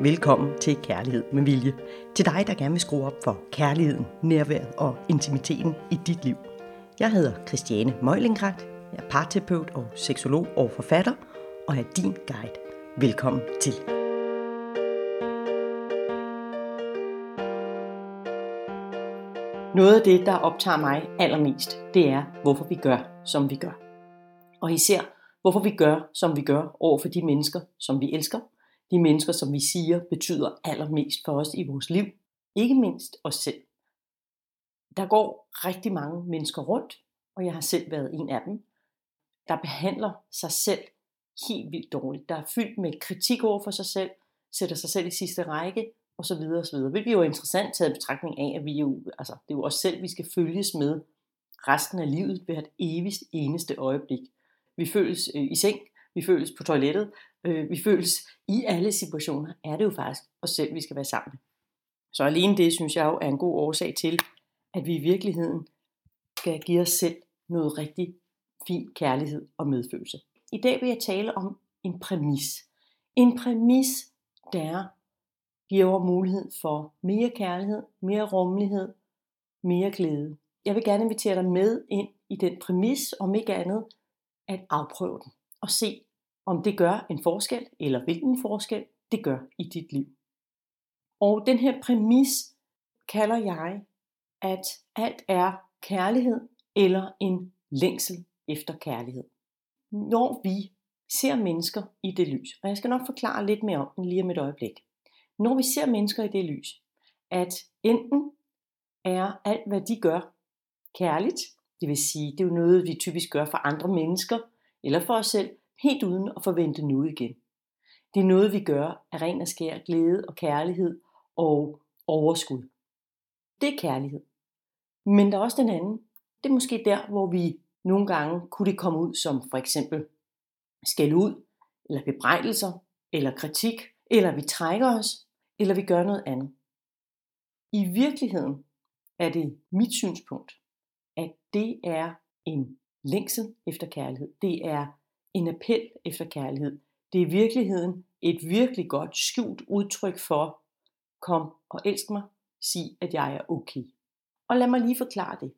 Velkommen til Kærlighed med Vilje. Til dig, der gerne vil skrue op for kærligheden, nærværet og intimiteten i dit liv. Jeg hedder Christiane Møjlingrat. Jeg er parterapeut og seksolog og forfatter, og er din guide. Velkommen til. Noget af det, der optager mig allermest, det er, hvorfor vi gør, som vi gør. Og især, hvorfor vi gør, som vi gør over for de mennesker, som vi elsker, de mennesker, som vi siger, betyder allermest for os i vores liv. Ikke mindst os selv. Der går rigtig mange mennesker rundt, og jeg har selv været en af dem, der behandler sig selv helt vildt dårligt. Der er fyldt med kritik over for sig selv, sætter sig selv i sidste række, og så videre og så videre. Hvilket jo er interessant taget betragtning af, at vi jo, altså, det er jo os selv, vi skal følges med resten af livet ved et evigt eneste øjeblik. Vi føles øh, i seng, vi føles på toilettet, øh, vi føles i alle situationer, er det jo faktisk os selv, vi skal være sammen med. Så alene det, synes jeg jo, er en god årsag til, at vi i virkeligheden skal give os selv noget rigtig fin kærlighed og medfølelse. I dag vil jeg tale om en præmis. En præmis, der giver mulighed for mere kærlighed, mere rummelighed, mere glæde. Jeg vil gerne invitere dig med ind i den præmis, om ikke andet, at afprøve den og se, om det gør en forskel, eller hvilken forskel det gør i dit liv. Og den her præmis kalder jeg, at alt er kærlighed eller en længsel efter kærlighed. Når vi ser mennesker i det lys, og jeg skal nok forklare lidt mere om den lige om et øjeblik. Når vi ser mennesker i det lys, at enten er alt, hvad de gør, kærligt, det vil sige, det er jo noget, vi typisk gør for andre mennesker, eller for os selv, helt uden at forvente noget igen. Det er noget, vi gør af ren og skær glæde og kærlighed og overskud. Det er kærlighed. Men der er også den anden. Det er måske der, hvor vi nogle gange kunne det komme ud som for eksempel skæld ud, eller bebrejdelser, eller kritik, eller vi trækker os, eller vi gør noget andet. I virkeligheden er det mit synspunkt, at det er en længsel efter kærlighed. Det er en appel efter kærlighed. Det er i virkeligheden et virkelig godt skjult udtryk for, kom og elsk mig, sig at jeg er okay. Og lad mig lige forklare det.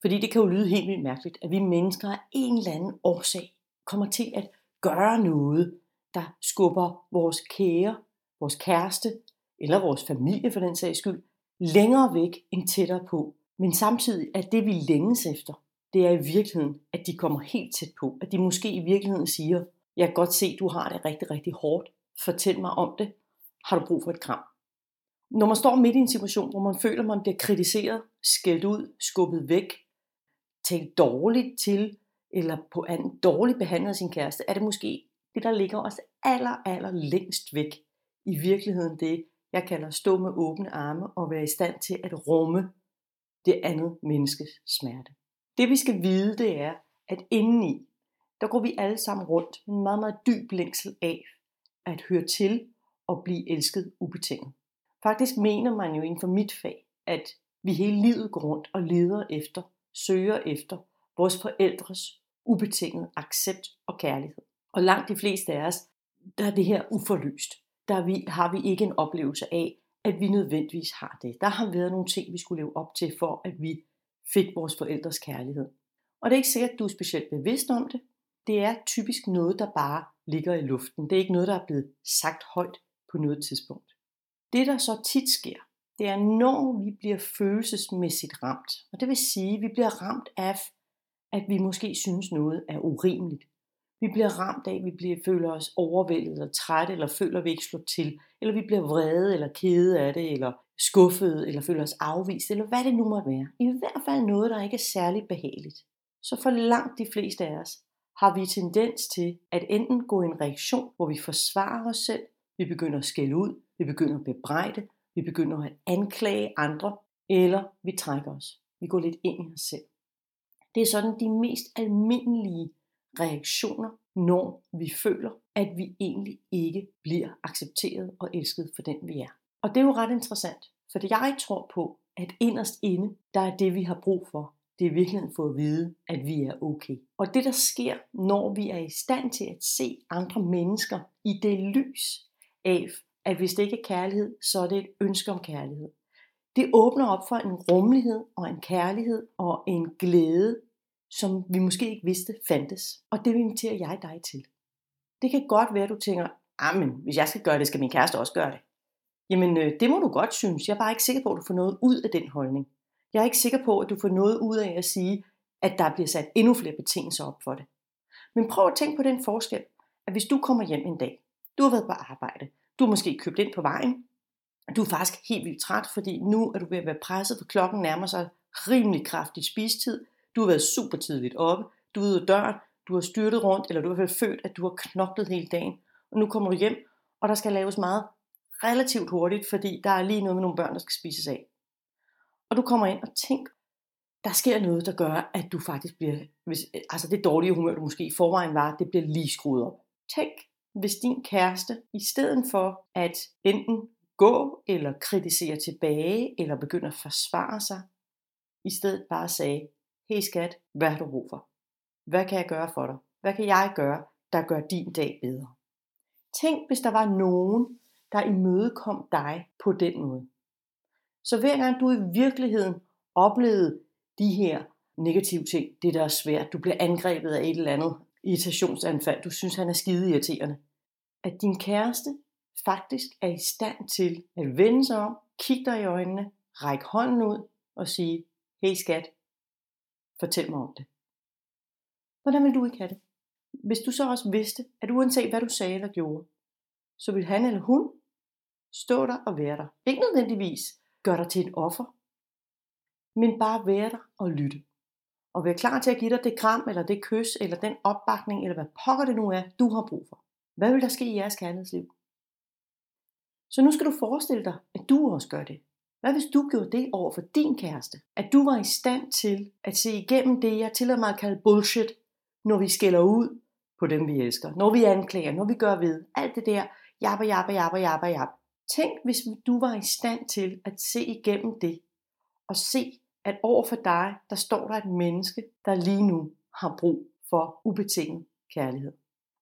Fordi det kan jo lyde helt vildt mærkeligt, at vi mennesker af en eller anden årsag kommer til at gøre noget, der skubber vores kære, vores kæreste eller vores familie for den sags skyld, længere væk end tættere på. Men samtidig er det, vi længes efter, det er i virkeligheden, at de kommer helt tæt på. At de måske i virkeligheden siger, jeg kan godt se, du har det rigtig, rigtig hårdt. Fortæl mig om det. Har du brug for et kram? Når man står midt i en situation, hvor man føler, man bliver kritiseret, skældt ud, skubbet væk, talt dårligt til, eller på anden dårligt behandlet af sin kæreste, er det måske det, der ligger os aller, aller længst væk. I virkeligheden det, jeg kalder stå med åbne arme og være i stand til at rumme det andet menneskes smerte. Det vi skal vide, det er, at indeni, der går vi alle sammen rundt med en meget, meget dyb længsel af at høre til og blive elsket ubetinget. Faktisk mener man jo inden for mit fag, at vi hele livet går rundt og leder efter, søger efter vores forældres ubetinget accept og kærlighed. Og langt de fleste af os, der er det her uforløst. Der vi, har vi ikke en oplevelse af, at vi nødvendigvis har det. Der har været nogle ting, vi skulle leve op til, for at vi fik vores forældres kærlighed. Og det er ikke sikkert, at du er specielt bevidst om det. Det er typisk noget, der bare ligger i luften. Det er ikke noget, der er blevet sagt højt på noget tidspunkt. Det, der så tit sker, det er, når vi bliver følelsesmæssigt ramt. Og det vil sige, at vi bliver ramt af, at vi måske synes noget er urimeligt. Vi bliver ramt af, vi bliver, føler os overvældet eller trætte, eller føler, at vi ikke slår til, eller vi bliver vrede eller kede af det, eller skuffet, eller føler os afvist, eller hvad det nu måtte være. I hvert fald noget, der ikke er særligt behageligt. Så for langt de fleste af os har vi tendens til at enten gå i en reaktion, hvor vi forsvarer os selv, vi begynder at skælde ud, vi begynder at bebrejde, vi begynder at anklage andre, eller vi trækker os. Vi går lidt ind i os selv. Det er sådan de mest almindelige reaktioner, når vi føler, at vi egentlig ikke bliver accepteret og elsket for den vi er. Og det er jo ret interessant, for jeg tror på, at inderst inde, der er det vi har brug for, det er virkelig virkeligheden for at vide, at vi er okay. Og det der sker, når vi er i stand til at se andre mennesker i det lys af, at hvis det ikke er kærlighed, så er det et ønske om kærlighed. Det åbner op for en rummelighed og en kærlighed og en glæde, som vi måske ikke vidste fandtes. Og det inviterer jeg dig til. Det kan godt være, at du tænker, men hvis jeg skal gøre det, skal min kæreste også gøre det. Jamen, øh, det må du godt synes. Jeg er bare ikke sikker på, at du får noget ud af den holdning. Jeg er ikke sikker på, at du får noget ud af at sige, at der bliver sat endnu flere betingelser op for det. Men prøv at tænke på den forskel, at hvis du kommer hjem en dag, du har været på arbejde, du har måske købt ind på vejen, du er faktisk helt vildt træt, fordi nu er du ved at være presset, for klokken nærmer sig rimelig kraftig spistid. Du har været super tidligt oppe, du er ude af døren, du har styrtet rundt, eller du har været født, at du har knoklet hele dagen. Og nu kommer du hjem, og der skal laves meget relativt hurtigt, fordi der er lige noget med nogle børn, der skal spises af. Og du kommer ind og tænk, der sker noget, der gør, at du faktisk bliver, hvis, altså det dårlige humør, du måske i forvejen var, det bliver lige skruet op. Tænk, hvis din kæreste, i stedet for at enten gå eller kritisere tilbage, eller begynde at forsvare sig, i stedet bare sagde, hey skat, hvad har du brug for? Hvad kan jeg gøre for dig? Hvad kan jeg gøre, der gør din dag bedre? Tænk, hvis der var nogen, der imødekom dig på den måde. Så hver gang du i virkeligheden oplevede de her negative ting, det der er svært, du bliver angrebet af et eller andet irritationsanfald, du synes han er skide irriterende, at din kæreste faktisk er i stand til at vende sig om, kigge dig i øjnene, række hånden ud og sige, hey skat, fortæl mig om det. Hvordan vil du ikke have det? Hvis du så også vidste, at uanset hvad du sagde eller gjorde, så vil han eller hun stå der og være der. Ikke nødvendigvis gøre dig til et offer, men bare være der og lytte. Og være klar til at give dig det kram, eller det kys, eller den opbakning, eller hvad pokker det nu er, du har brug for. Hvad vil der ske i jeres kærlighedsliv? Så nu skal du forestille dig, at du også gør det. Hvad hvis du gjorde det over for din kæreste? At du var i stand til at se igennem det, jeg tillader mig at kalde bullshit, når vi skælder ud på dem, vi elsker. Når vi anklager, når vi gør ved. Alt det der, jabba, jabba, jabba, jabba, jabba. Tænk, hvis du var i stand til at se igennem det, og se, at over for dig, der står der et menneske, der lige nu har brug for ubetinget kærlighed.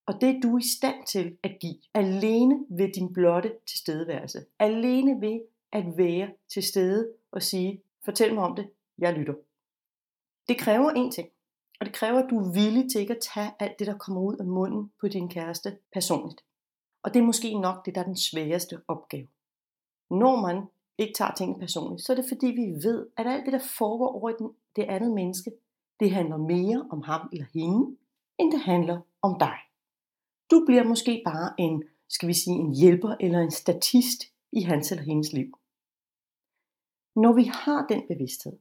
Og det er du i stand til at give, alene ved din blotte tilstedeværelse. Alene ved at være til stede og sige, fortæl mig om det, jeg lytter. Det kræver en ting, og det kræver, at du er villig til ikke at tage alt det, der kommer ud af munden på din kæreste personligt. Og det er måske nok det, der er den sværeste opgave. Når man ikke tager tingene personligt, så er det fordi, vi ved, at alt det, der foregår over i den, det andet menneske, det handler mere om ham eller hende, end det handler om dig. Du bliver måske bare en, skal vi sige, en hjælper eller en statist i hans eller hendes liv. Når vi har den bevidsthed,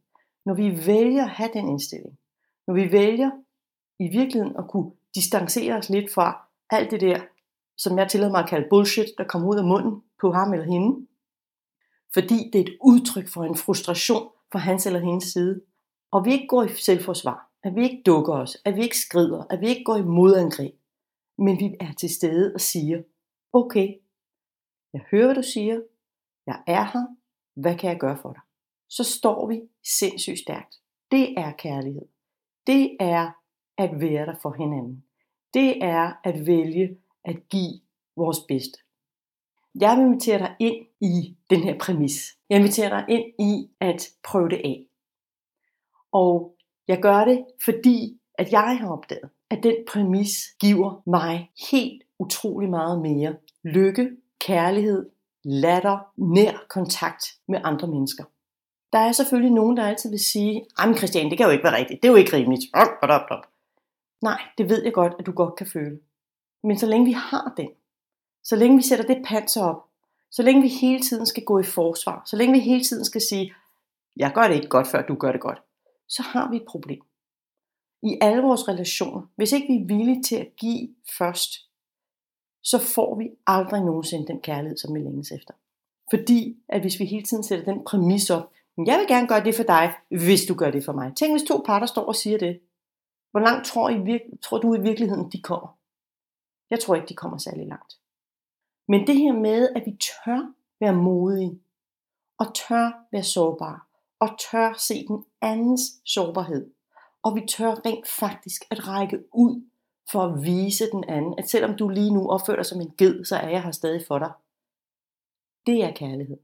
når vi vælger at have den indstilling, når vi vælger i virkeligheden at kunne distancere os lidt fra alt det der, som jeg tillader mig at kalde bullshit, der kommer ud af munden på ham eller hende, fordi det er et udtryk for en frustration fra hans eller hendes side, og vi ikke går i selvforsvar, at vi ikke dukker os, at vi ikke skrider, at vi ikke går i modangreb, men vi er til stede og siger, okay, jeg hører, hvad du siger, jeg er her, hvad kan jeg gøre for dig? Så står vi sindssygt stærkt. Det er kærlighed. Det er at være der for hinanden. Det er at vælge at give vores bedste. Jeg vil invitere dig ind i den her præmis. Jeg inviterer dig ind i at prøve det af. Og jeg gør det, fordi at jeg har opdaget, at den præmis giver mig helt utrolig meget mere lykke, kærlighed, latter, nær kontakt med andre mennesker. Der er selvfølgelig nogen, der altid vil sige, jamen Christian, det kan jo ikke være rigtigt, det er jo ikke rimeligt. Nej, det ved jeg godt, at du godt kan føle. Men så længe vi har den, så længe vi sætter det panser op, så længe vi hele tiden skal gå i forsvar, så længe vi hele tiden skal sige, jeg gør det ikke godt, før du gør det godt, så har vi et problem. I alle vores relationer, hvis ikke vi er villige til at give først, så får vi aldrig nogensinde den kærlighed, som vi længes efter. Fordi at hvis vi hele tiden sætter den præmis op, jeg vil gerne gøre det for dig, hvis du gør det for mig. Tænk, hvis to parter står og siger det. Hvor langt tror, I, tror du i virkeligheden, de kommer? Jeg tror ikke, de kommer særlig langt. Men det her med, at vi tør være modige, og tør være sårbare, og tør se den andens sårbarhed, og vi tør rent faktisk at række ud for at vise den anden, at selvom du lige nu opfører dig som en ged, så er jeg her stadig for dig. det er kærlighed.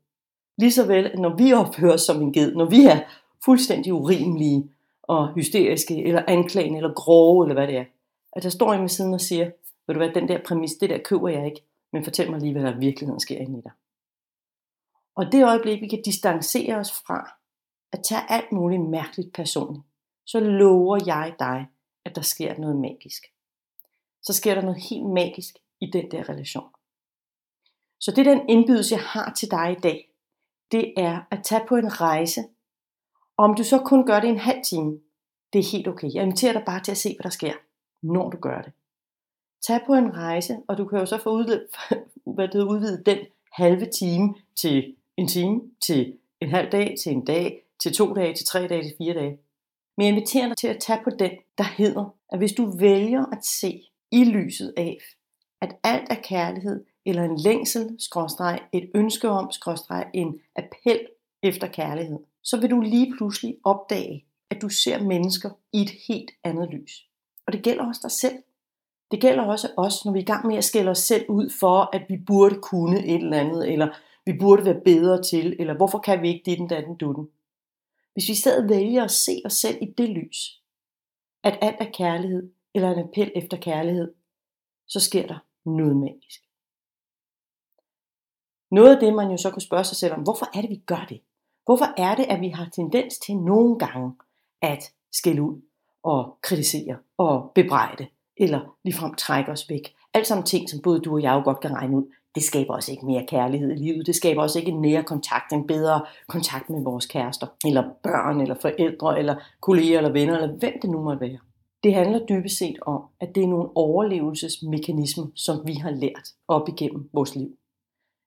Ligeså vel, når vi opfører os som en ged, når vi er fuldstændig urimelige og hysteriske, eller anklagende, eller grove, eller hvad det er, at der står en ved siden og siger, ved du hvad, den der præmis, det der køber jeg ikke, men fortæl mig lige, hvad der i virkeligheden sker inde i dig. Og det øjeblik, vi kan distancere os fra at tage alt muligt mærkeligt personligt, så lover jeg dig, at der sker noget magisk. Så sker der noget helt magisk i den der relation. Så det er den indbydelse, jeg har til dig i dag. Det er at tage på en rejse. Om du så kun gør det en halv time, det er helt okay. Jeg inviterer dig bare til at se, hvad der sker, når du gør det. Tag på en rejse, og du kan jo så få udvidet, hvad det udvidet den halve time til en time, til en halv dag, til en dag, til to dage, til tre dage, til fire dage. Men jeg inviterer dig til at tage på den, der hedder, at hvis du vælger at se i lyset af, at alt er kærlighed, eller en længsel, skråstreg, et ønske om, skråstreg, en appel efter kærlighed, så vil du lige pludselig opdage, at du ser mennesker i et helt andet lys. Og det gælder også dig selv. Det gælder også os, når vi er i gang med at skælde os selv ud for, at vi burde kunne et eller andet, eller vi burde være bedre til, eller hvorfor kan vi ikke det, den, den, dutten. Hvis vi stadig vælger at se os selv i det lys, at alt er kærlighed, eller en appel efter kærlighed, så sker der noget magisk. Noget af det, man jo så kunne spørge sig selv om, hvorfor er det, vi gør det? Hvorfor er det, at vi har tendens til nogle gange at skælde ud og kritisere og bebrejde, eller ligefrem trække os væk? Alt sammen ting, som både du og jeg jo godt kan regne ud. Det skaber også ikke mere kærlighed i livet. Det skaber også ikke en nære kontakt, en bedre kontakt med vores kærester, eller børn, eller forældre, eller kolleger, eller venner, eller hvem det nu måtte være. Det handler dybest set om, at det er nogle overlevelsesmekanismer, som vi har lært op igennem vores liv.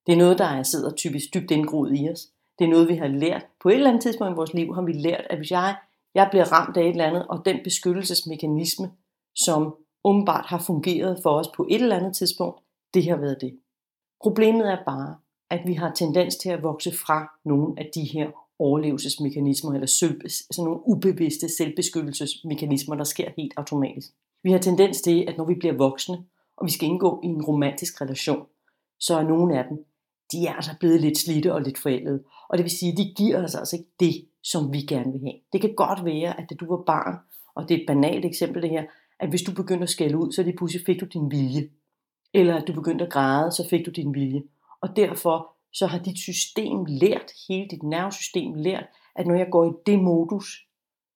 Det er noget, der sidder typisk dybt indgroet i os. Det er noget, vi har lært. På et eller andet tidspunkt i vores liv har vi lært, at hvis jeg, jeg bliver ramt af et eller andet, og den beskyttelsesmekanisme, som åbenbart har fungeret for os på et eller andet tidspunkt, det har været det. Problemet er bare, at vi har tendens til at vokse fra nogle af de her overlevelsesmekanismer, eller sådan altså nogle ubevidste selvbeskyttelsesmekanismer, der sker helt automatisk. Vi har tendens til, at når vi bliver voksne, og vi skal indgå i en romantisk relation, så er nogle af dem, de er altså blevet lidt slidte og lidt forældede. Og det vil sige, at de giver os altså ikke det, som vi gerne vil have. Det kan godt være, at da du var barn, og det er et banalt eksempel det her, at hvis du begyndte at skælde ud, så lige pludselig fik du din vilje. Eller at du begyndte at græde, så fik du din vilje. Og derfor så har dit system lært, hele dit nervesystem lært, at når jeg går i det modus,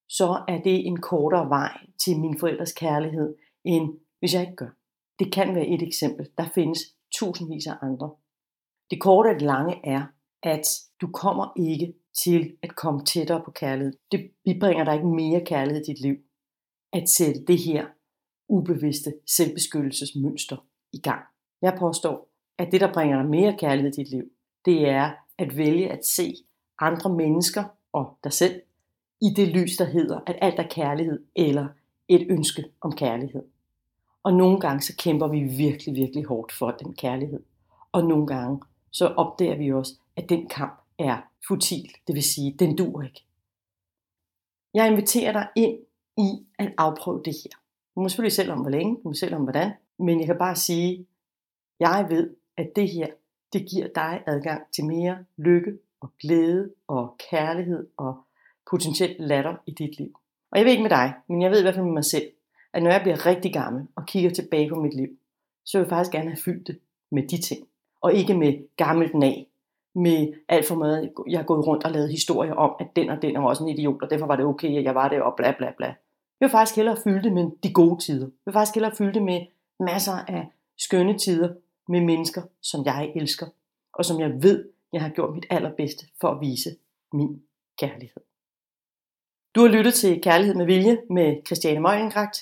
så er det en kortere vej til min forældres kærlighed, end hvis jeg ikke gør. Det kan være et eksempel. Der findes tusindvis af andre. Det korte og det lange er, at du kommer ikke til at komme tættere på kærlighed. Det bibringer dig ikke mere kærlighed i dit liv. At sætte det her ubevidste selvbeskyttelsesmønster i gang. Jeg påstår, at det, der bringer dig mere kærlighed i dit liv, det er at vælge at se andre mennesker og dig selv i det lys, der hedder, at alt er kærlighed eller et ønske om kærlighed. Og nogle gange så kæmper vi virkelig, virkelig hårdt for den kærlighed. Og nogle gange så opdager vi også, at den kamp er futil. Det vil sige, den dur ikke. Jeg inviterer dig ind i at afprøve det her. Du må selvfølgelig selv om hvor længe, du må selv om hvordan, men jeg kan bare sige, jeg ved, at det her, det giver dig adgang til mere lykke og glæde og kærlighed og potentielt latter i dit liv. Og jeg ved ikke med dig, men jeg ved i hvert fald med mig selv, at når jeg bliver rigtig gammel og kigger tilbage på mit liv, så vil jeg faktisk gerne have fyldt det med de ting. Og ikke med gammelt nag, med alt for meget, jeg har gået rundt og lavet historier om, at den og den var også en idiot, og derfor var det okay, at jeg var det, og bla bla bla. Jeg vil faktisk hellere fylde det med de gode tider. Jeg vil faktisk hellere fylde det med masser af skønne tider med mennesker, som jeg elsker, og som jeg ved, jeg har gjort mit allerbedste for at vise min kærlighed. Du har lyttet til Kærlighed med Vilje med Christiane Møgengragt.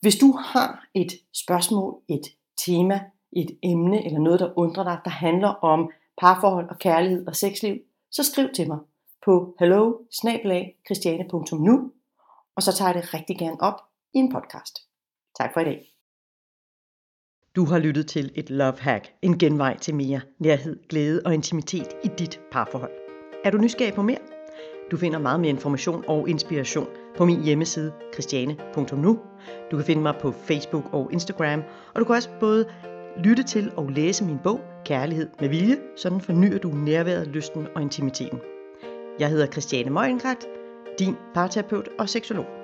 Hvis du har et spørgsmål, et tema, et emne eller noget, der undrer dig, der handler om parforhold og kærlighed og sexliv, så skriv til mig på hello og så tager jeg det rigtig gerne op i en podcast. Tak for i dag. Du har lyttet til et love hack, en genvej til mere nærhed, glæde og intimitet i dit parforhold. Er du nysgerrig på mere? Du finder meget mere information og inspiration på min hjemmeside christiane.nu. Du kan finde mig på Facebook og Instagram, og du kan også både lytte til og læse min bog Kærlighed med vilje, sådan fornyer du nærværet, lysten og intimiteten. Jeg hedder Christiane Møgengrat, din parterapeut og seksolog.